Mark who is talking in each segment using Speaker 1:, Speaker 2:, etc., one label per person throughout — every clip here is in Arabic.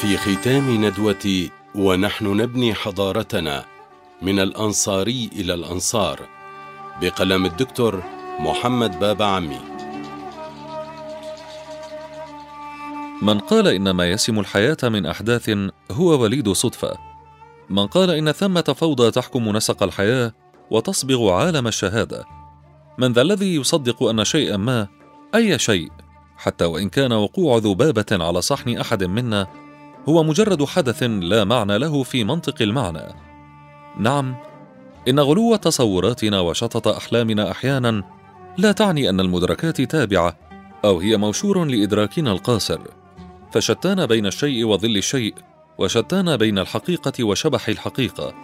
Speaker 1: في ختام ندوة ونحن نبني حضارتنا من الأنصاري إلى الأنصار بقلم الدكتور محمد بابا عمي.
Speaker 2: من قال إن ما يسم الحياة من أحداث هو وليد صدفة. من قال إن ثمة فوضى تحكم نسق الحياة وتصبغ عالم الشهادة. من ذا الذي يصدق أن شيئا ما أي شيء حتى وإن كان وقوع ذبابة على صحن أحد منا هو مجرد حدث لا معنى له في منطق المعنى. نعم إن غلو تصوراتنا وشطط أحلامنا أحيانا لا تعني أن المدركات تابعة أو هي موشور لإدراكنا القاصر. فشتان بين الشيء وظل الشيء وشتان بين الحقيقة وشبح الحقيقة.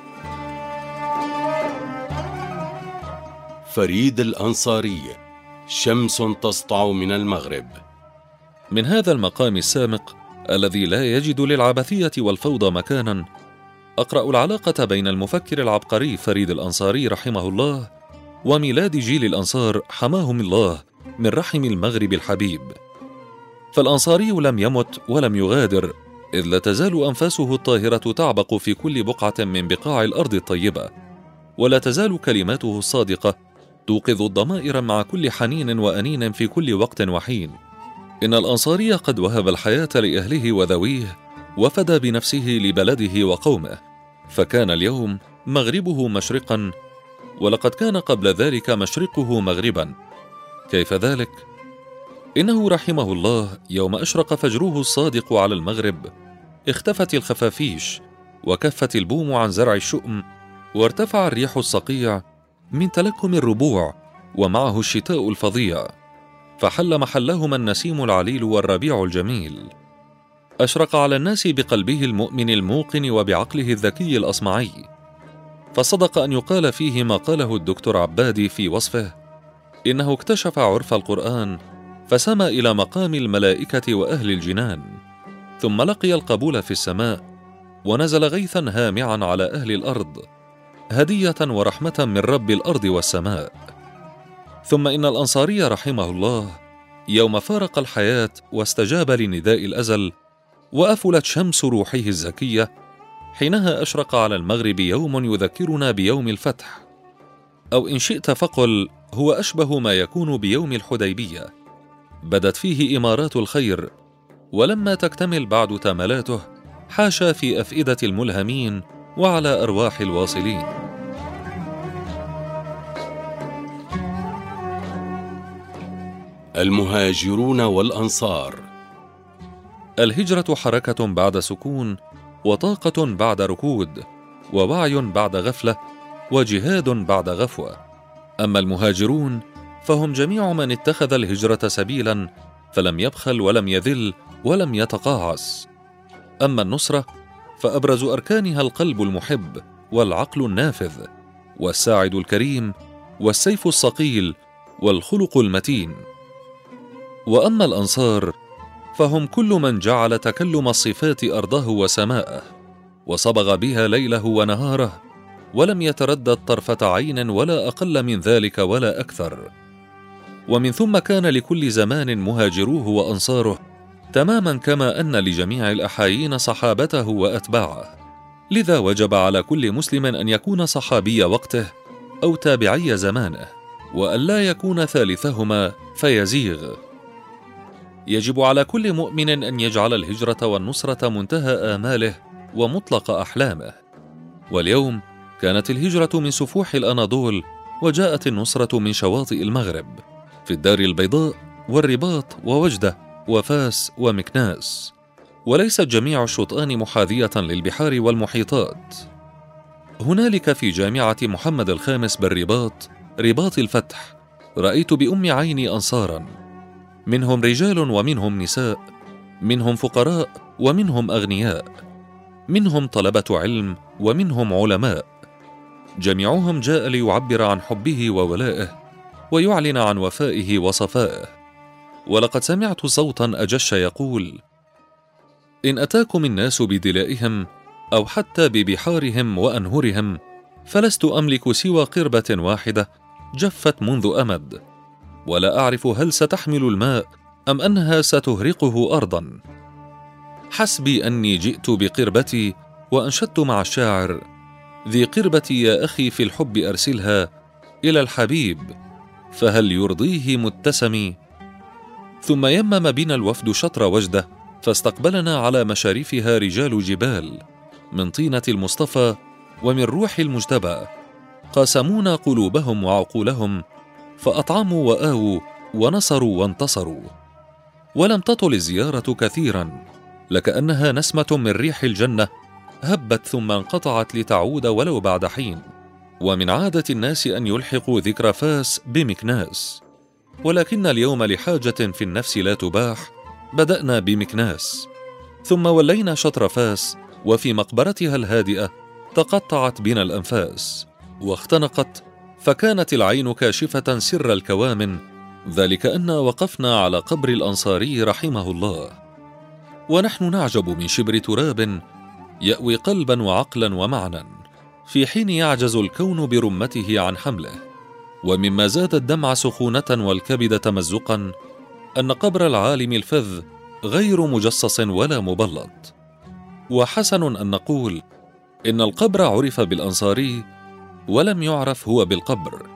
Speaker 1: فريد الأنصاري شمس تسطع من المغرب.
Speaker 2: من هذا المقام السامق الذي لا يجد للعبثية والفوضى مكانا. أقرأ العلاقة بين المفكر العبقري فريد الأنصاري رحمه الله وميلاد جيل الأنصار حماهم الله من رحم المغرب الحبيب. فالأنصاري لم يمت ولم يغادر إذ لا تزال أنفاسه الطاهرة تعبق في كل بقعة من بقاع الأرض الطيبة ولا تزال كلماته الصادقة توقظ الضمائر مع كل حنين وأنين في كل وقت وحين. إن الأنصاري قد وهب الحياة لأهله وذويه وفدى بنفسه لبلده وقومه فكان اليوم مغربه مشرقا ولقد كان قبل ذلك مشرقه مغربا. كيف ذلك؟ إنه رحمه الله يوم أشرق فجره الصادق على المغرب اختفت الخفافيش وكفت البوم عن زرع الشؤم وارتفع الريح الصقيع من تلكم الربوع ومعه الشتاء الفظيع. فحل محلهما النسيم العليل والربيع الجميل. أشرق على الناس بقلبه المؤمن الموقن وبعقله الذكي الأصمعي. فصدق أن يقال فيه ما قاله الدكتور عبادي في وصفه إنه اكتشف عرف القرآن فسمى إلى مقام الملائكة وأهل الجنان. ثم لقي القبول في السماء ونزل غيثا هامعا على أهل الأرض هدية ورحمة من رب الأرض والسماء. ثم إن الأنصاري رحمه الله يوم فارق الحياة واستجاب لنداء الأزل وأفلت شمس روحه الزكية حينها أشرق على المغرب يوم يذكرنا بيوم الفتح. أو إن شئت فقل هو أشبه ما يكون بيوم الحديبية. بدت فيه إمارات الخير ولما تكتمل بعد تملاته حاشا في أفئدة الملهمين وعلى أرواح الواصلين.
Speaker 1: المهاجرون والأنصار.
Speaker 2: الهجرة حركة بعد سكون وطاقة بعد ركود ووعي بعد غفلة وجهاد بعد غفوة. أما المهاجرون فهم جميع من اتخذ الهجرة سبيلا فلم يبخل ولم يذل ولم يتقاعس. أما النصرة فأبرز أركانها القلب المحب والعقل النافذ والساعد الكريم والسيف الصقيل والخلق المتين. وأما الأنصار فهم كل من جعل تكلم الصفات ارضه وسماءه وصبغ بها ليله ونهاره ولم يتردد طرفه عين ولا أقل من ذلك ولا أكثر. ومن ثم كان لكل زمان مهاجروه وأنصاره تماما كما أن لجميع الأحايين صحابته وأتباعه. لذا وجب على كل مسلم أن يكون صحابي وقته أو تابعي زمانه وأن لا يكون ثالثهما فيزيغ. يجب على كل مؤمن أن يجعل الهجرة والنصرة منتهى آماله ومطلق أحلامه. واليوم كانت الهجرة من سفوح الأناضول وجاءت النصرة من شواطئ المغرب في الدار البيضاء والرباط ووجدة وفاس ومكناس. وليست جميع الشطآن محاذية للبحار والمحيطات. هنالك في جامعة محمد الخامس بالرباط رباط الفتح رأيت بأم عيني أنصارا. منهم رجال ومنهم نساء منهم فقراء ومنهم أغنياء منهم طلبة علم ومنهم علماء. جميعهم جاء ليعبر عن حبه وولائه ويعلن عن وفائه وصفائه. ولقد سمعت صوتا أجش يقول إن أتاكم الناس بدلائهم أو حتى ببحارهم وأنهرهم فلست أملك سوى قربة واحدة جفت منذ أمد. ولا أعرف هل ستحمل الماء أم أنها ستهرقه ارضا. حسبي أني جئت بقربتي وأنشدت مع الشاعر ذي قربتي يا أخي في الحب أرسلها إلى الحبيب فهل يرضيه متسمي؟ ثم يمم بنا الوفد شطر وجده فاستقبلنا على مشارفها رجال جبال من طينة المصطفى ومن روح المجتبى. قاسمونا قلوبهم وعقولهم فأطعموا وآووا ونصروا وانتصروا. ولم تطل الزيارة كثيرا لكأنها نسمة من ريح الجنة هبت ثم انقطعت لتعود ولو بعد حين. ومن عادة الناس أن يلحقوا ذكر فاس بمكناس. ولكن اليوم لحاجة في النفس لا تباح بدأنا بمكناس. ثم ولينا شطر فاس وفي مقبرتها الهادئة تقطعت بنا الأنفاس واختنقت فكانت العين كاشفة سر الكوامن ذلك أن وقفنا على قبر الأنصاري رحمه الله. ونحن نعجب من شبر تراب يأوي قلبا وعقلا ومعنى في حين يعجز الكون برمته عن حمله. ومما زاد الدمع سخونة والكبد تمزقا أن قبر العالم الفذ غير مجصص ولا مبلط. وحسن أن نقول إن القبر عرف بالأنصاري ولم يعرف هو بالقبر.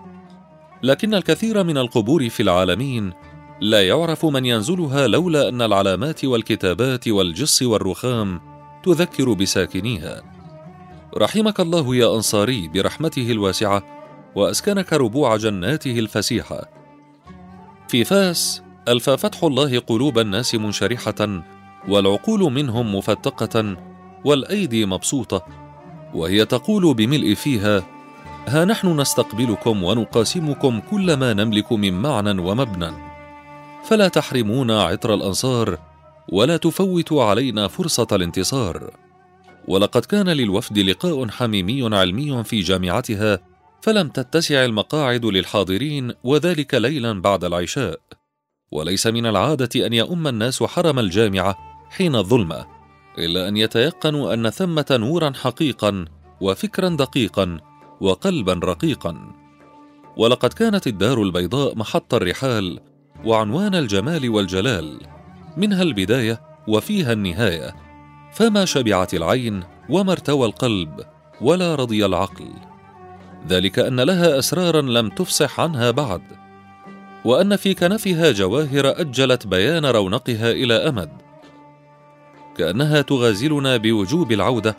Speaker 2: لكن الكثير من القبور في العالمين لا يعرف من ينزلها لولا أن العلامات والكتابات والجص والرخام تذكر بساكنيها. رحمك الله يا أنصاري برحمته الواسعة وأسكنك ربوع جناته الفسيحة. في فاس الفى فتح الله قلوب الناس منشرحة والعقول منهم مفتقة والأيدي مبسوطة وهي تقول بملء فيها ها نحن نستقبلكم ونقاسمكم كل ما نملك من معنى ومبنى. فلا تحرمونا عطر الأنصار ولا تفوتوا علينا فرصة الانتصار. ولقد كان للوفد لقاء حميمي علمي في جامعتها فلم تتسع المقاعد للحاضرين وذلك ليلا بعد العشاء. وليس من العادة أن يؤم الناس حرم الجامعة حين الظلمة إلا أن يتيقنوا أن ثمة نورا حقيقا وفكرا دقيقا وقلبا رقيقا. ولقد كانت الدار البيضاء محط الرحال وعنوان الجمال والجلال منها البداية وفيها النهاية. فما شبعت العين وما ارتوى القلب ولا رضي العقل. ذلك أن لها أسرارا لم تفصح عنها بعد. وأن في كنفها جواهر أجلت بيان رونقها إلى أمد. كأنها تغازلنا بوجوب العودة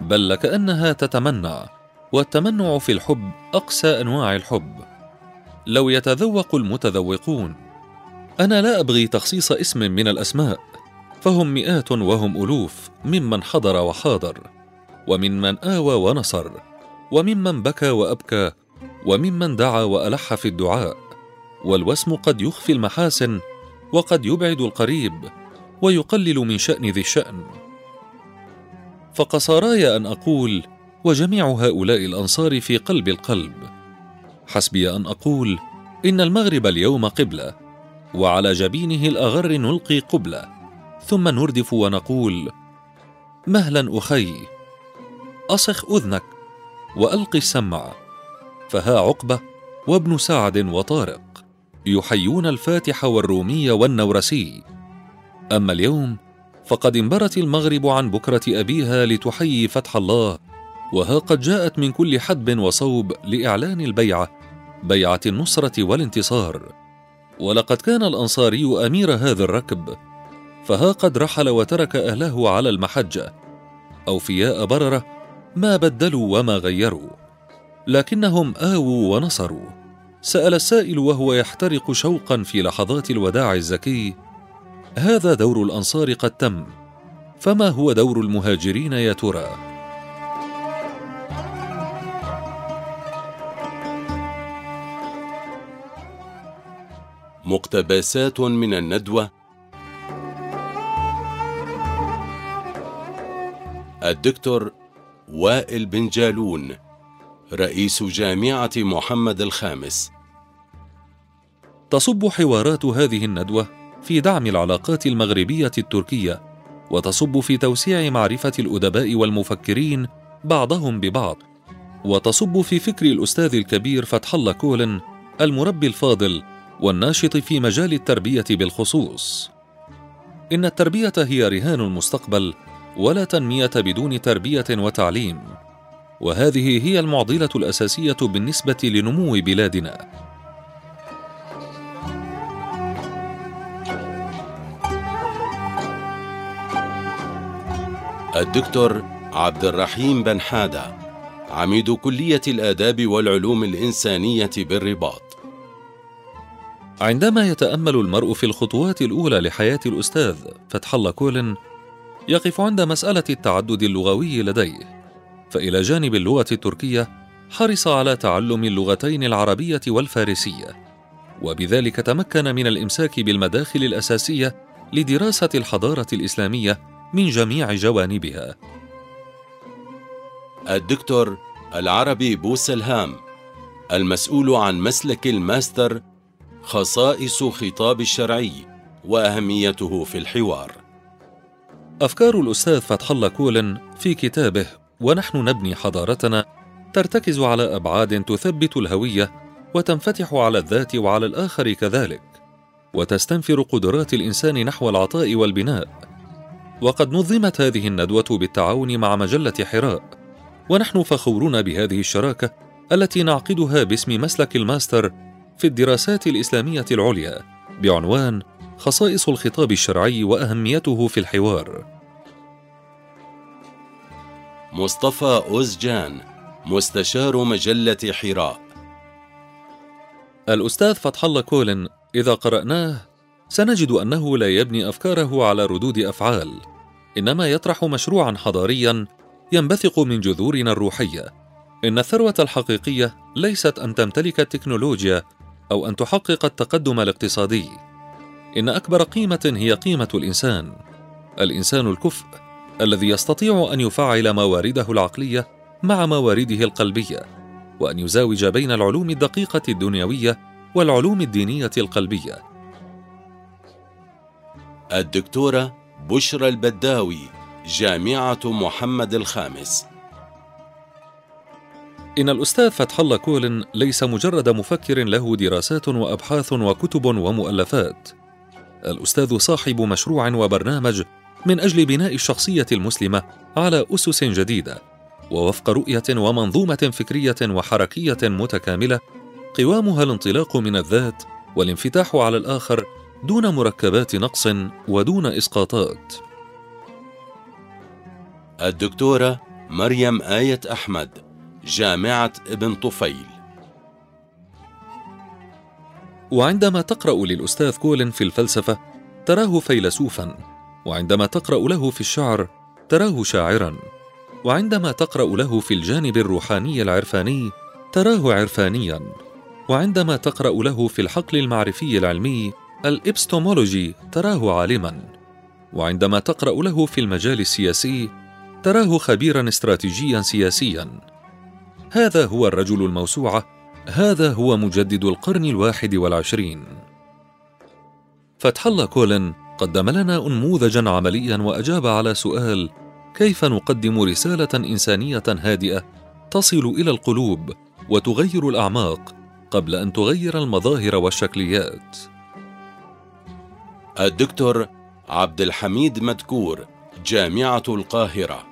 Speaker 2: بل لكأنها تتمنع والتمنع في الحب أقسى أنواع الحب. لو يتذوق المتذوقون أنا لا أبغي تخصيص اسم من الأسماء فهم مئات وهم ألوف ممن حضر وحاضر وممن آوى ونصر وممن بكى وأبكى وممن دعا وألح في الدعاء. والوسم قد يخفي المحاسن وقد يبعد القريب ويقلل من شأن ذي الشأن. فقصاراي أن أقول وجميع هؤلاء الأنصار في قلب القلب. حسبي أن أقول إن المغرب اليوم قبلة وعلى جبينه الأغر نلقي قبلة. ثم نردف ونقول مهلا أخي أصخ أذنك وألق السمع. فها عقبة وابن سعد وطارق يحيون الفاتح والرومي والنورسي. أما اليوم فقد انبرت المغرب عن بكرة أبيها لتحيي فتح الله وها قد جاءت من كل حدب وصوب لإعلان البيعة بيعة النصرة والانتصار. ولقد كان الأنصاري أمير هذا الركب فها قد رحل وترك أهله على المحجه أوفياء بررة ما بدلوا وما غيروا. لكنهم آووا ونصروا. سأل السائل وهو يحترق شوقا في لحظات الوداع الزكي هذا دور الأنصار قد تم فما هو دور المهاجرين يا ترى؟
Speaker 1: مقتبسات من الندوة. الدكتور وائل بن جالون رئيس جامعة محمد الخامس.
Speaker 2: تصب حوارات هذه الندوة في دعم العلاقات المغربية التركية وتصب في توسيع معرفة الأدباء والمفكرين بعضهم ببعض وتصب في فكر الأستاذ الكبير فتح الله كولن المربي الفاضل والناشط في مجال التربية بالخصوص. إن التربية هي رهان المستقبل ولا تنمية بدون تربية وتعليم. وهذه هي المعضلة الأساسية بالنسبة لنمو بلادنا.
Speaker 1: الدكتور عبد الرحيم بن حادة عميد كلية الآداب والعلوم الإنسانية بالرباط.
Speaker 2: عندما يتأمل المرء في الخطوات الأولى لحياة الأستاذ فتح الله كولن يقف عند مسألة التعدد اللغوي لديه فإلى جانب اللغة التركية حرص على تعلم اللغتين العربية والفارسية وبذلك تمكن من الإمساك بالمداخل الأساسية لدراسة الحضارة الإسلامية من جميع جوانبها.
Speaker 1: الدكتور العربي بوسلهام المسؤول عن مسلك الماستر خصائص خطاب الشرعي وأهميته في الحوار.
Speaker 2: أفكار الأستاذ فتح الله كولن في كتابه ونحن نبني حضارتنا ترتكز على أبعاد تثبت الهوية وتنفتح على الذات وعلى الآخر كذلك وتستنفر قدرات الإنسان نحو العطاء والبناء. وقد نظمت هذه الندوة بالتعاون مع مجلة حراء ونحن فخورون بهذه الشراكة التي نعقدها باسم مسلك الماستر في الدراسات الإسلامية العليا بعنوان خصائص الخطاب الشرعي وأهميته في الحوار.
Speaker 1: مصطفى أوزجان مستشار مجلة حراء.
Speaker 2: الأستاذ فتح الله كولن إذا قرأناه سنجد أنه لا يبني أفكاره على ردود أفعال إنما يطرح مشروعا حضاريا ينبثق من جذورنا الروحية. إن الثروة الحقيقية ليست أن تمتلك التكنولوجيا أو أن تحقق التقدم الاقتصادي. إن أكبر قيمة هي قيمة الإنسان الإنسان الكفء الذي يستطيع أن يفعل موارده العقلية مع موارده القلبية وأن يزاوج بين العلوم الدقيقة الدنيوية والعلوم الدينية القلبية.
Speaker 1: الدكتورة بشرى البداوي جامعة محمد الخامس.
Speaker 2: إن الأستاذ فتح الله كولن ليس مجرد مفكر له دراسات وأبحاث وكتب ومؤلفات. الأستاذ صاحب مشروع وبرنامج من أجل بناء الشخصية المسلمة على أسس جديدة، ووفق رؤية ومنظومة فكرية وحركية متكاملة، قوامها الانطلاق من الذات والانفتاح على الآخر دون مركبات نقص ودون إسقاطات.
Speaker 1: الدكتورة مريم آية أحمد جامعة ابن طفيل.
Speaker 2: وعندما تقرأ للأستاذ كولن في الفلسفة تراه فيلسوفا وعندما تقرأ له في الشعر تراه شاعرا وعندما تقرأ له في الجانب الروحاني العرفاني تراه عرفانيا وعندما تقرأ له في الحقل المعرفي العلمي الإبستومولوجي تراه عالما وعندما تقرأ له في المجال السياسي تراه خبيرا استراتيجيا سياسيا. هذا هو الرجل الموسوعة هذا هو مجدد القرن الواحد والعشرين. فتح الله كولن قدم لنا انموذجا عمليا وأجاب على سؤال كيف نقدم رسالة إنسانية هادئة تصل إلى القلوب وتغير الأعماق قبل أن تغير المظاهر والشكليات؟
Speaker 1: الدكتور عبد الحميد مدكور جامعة القاهرة.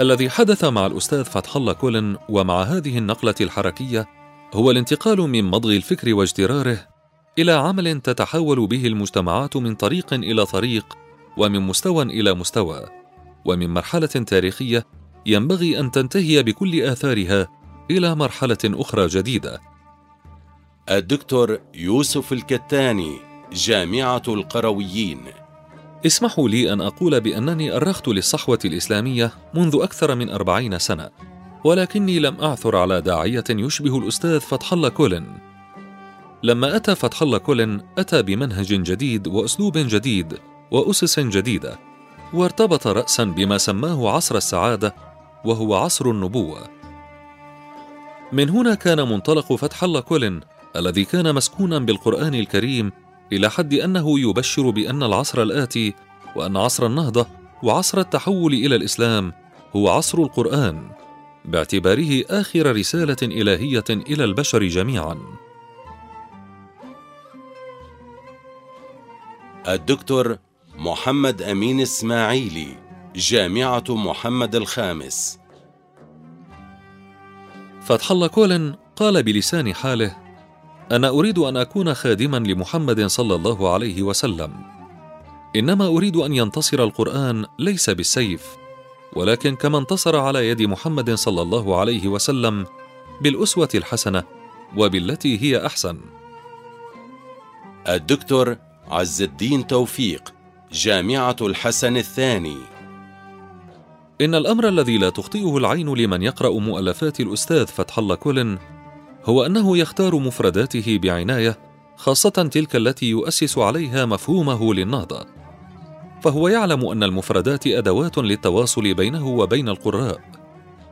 Speaker 2: الذي حدث مع الأستاذ فتح الله كولن ومع هذه النقلة الحركية هو الانتقال من مضغ الفكر واجتراره إلى عمل تتحول به المجتمعات من طريق إلى طريق ومن مستوى إلى مستوى ومن مرحلة تاريخية ينبغي أن تنتهي بكل آثارها إلى مرحلة أخرى جديدة.
Speaker 1: الدكتور يوسف الكتاني جامعة القرويين.
Speaker 2: اسمحوا لي أن أقول بأنني أرخت للصحوة الإسلامية منذ أكثر من أربعين سنة ولكني لم أعثر على داعية يشبه الأستاذ فتح الله كولن. لما أتى فتح الله كولن أتى بمنهج جديد وأسلوب جديد وأسس جديدة وارتبط رأسا بما سماه عصر السعادة وهو عصر النبوة. من هنا كان منطلق فتح الله كولن الذي كان مسكونا بالقرآن الكريم إلى حد أنه يبشر بأن العصر الآتي وأن عصر النهضة وعصر التحول إلى الإسلام هو عصر القرآن باعتباره آخر رسالة إلهية إلى البشر جميعا.
Speaker 1: الدكتور محمد أمين إسماعيلي جامعة محمد الخامس.
Speaker 2: فتح الله كولن قال بلسان حاله أنا أريد أن أكون خادما لمحمد صلى الله عليه وسلم. إنما أريد أن ينتصر القرآن ليس بالسيف ولكن كما انتصر على يد محمد صلى الله عليه وسلم بالأسوة الحسنة وبالتي هي أحسن.
Speaker 1: الدكتور عز الدين توفيق جامعة الحسن الثاني.
Speaker 2: إن الأمر الذي لا تخطئه العين لمن يقرأ مؤلفات الأستاذ فتح الله كولن هو أنه يختار مفرداته بعناية خاصة تلك التي يؤسس عليها مفهومه للنهضة. فهو يعلم أن المفردات أدوات للتواصل بينه وبين القراء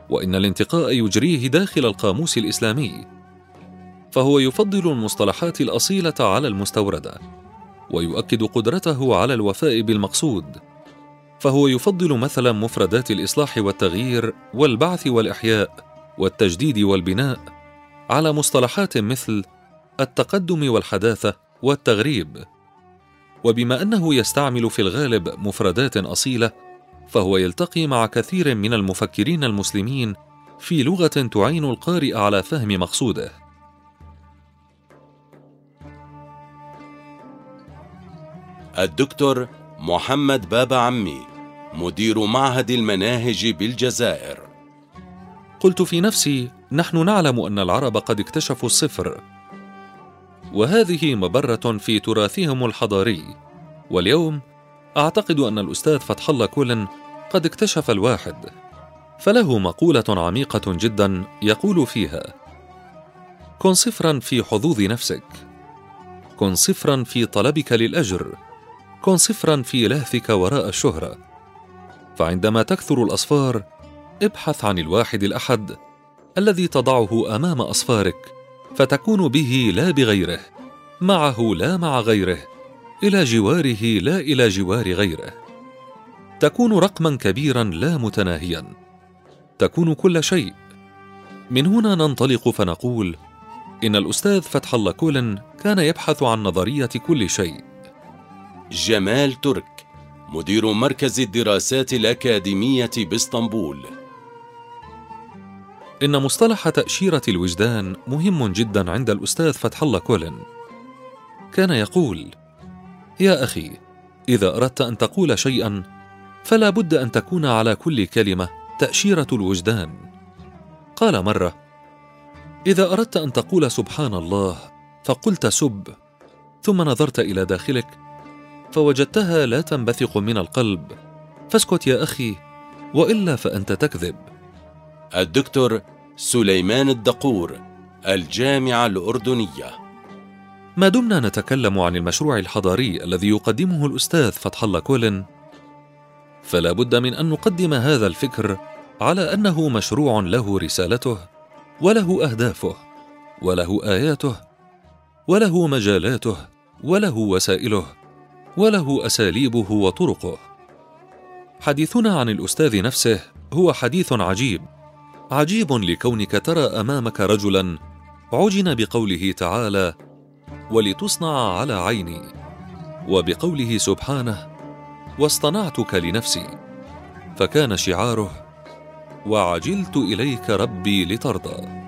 Speaker 2: وإن الانتقاء يجريه داخل القاموس الإسلامي. فهو يفضل المصطلحات الأصيلة على المستوردة ويؤكد قدرته على الوفاء بالمقصود. فهو يفضل مثلا مفردات الإصلاح والتغيير والبعث والإحياء والتجديد والبناء على مصطلحات مثل التقدم والحداثة والتغريب. وبما أنه يستعمل في الغالب مفردات أصيلة فهو يلتقي مع كثير من المفكرين المسلمين في لغة تعين القارئ على فهم مقصوده.
Speaker 1: الدكتور محمد بابا عمي مدير معهد المناهج بالجزائر.
Speaker 2: قلت في نفسي نحن نعلم أن العرب قد اكتشفوا الصفر. وهذه مبرة في تراثهم الحضاري. واليوم أعتقد أن الأستاذ فتح الله كولن قد اكتشف الواحد. فله مقولة عميقة جدا يقول فيها كن صفرا في حظوظ نفسك. كن صفرا في طلبك للأجر. كن صفرا في لهثك وراء الشهرة. فعندما تكثر الأصفار ابحث عن الواحد الأحد الذي تضعه أمام أصفارك فتكون به لا بغيره معه لا مع غيره إلى جواره لا إلى جوار غيره. تكون رقما كبيرا لا متناهيا. تكون كل شيء. من هنا ننطلق فنقول إن الأستاذ فتح الله كولن كان يبحث عن نظرية كل شيء.
Speaker 1: جمال ترك مدير مركز الدراسات الأكاديمية بإسطنبول.
Speaker 2: إن مصطلح تأشيرة الوجدان مهم جدا عند الأستاذ فتح الله كولن. كان يقول يا أخي إذا أردت أن تقول شيئا فلا بد أن تكون على كل كلمة تأشيرة الوجدان. قال مرة إذا أردت أن تقول سبحان الله فقلت سب ثم نظرت إلى داخلك فوجدتها لا تنبثق من القلب فاسكت يا أخي وإلا فأنت تكذب.
Speaker 1: الدكتور سليمان الدقور الجامعة الأردنية.
Speaker 2: ما دمنا نتكلم عن المشروع الحضاري الذي يقدمه الأستاذ فتح الله كولن. فلا بد من أن نقدم هذا الفكر على أنه مشروع له رسالته وله أهدافه وله آياته وله مجالاته وله وسائله وله أساليبه وطرقه. حديثنا عن الأستاذ نفسه هو حديث عجيب. عجيب لكونك ترى أمامك رجلا عجن بقوله تعالى ولتصنع على عيني وبقوله سبحانه واصطنعتك لنفسي فكان شعاره وعجلت إليك ربي لترضى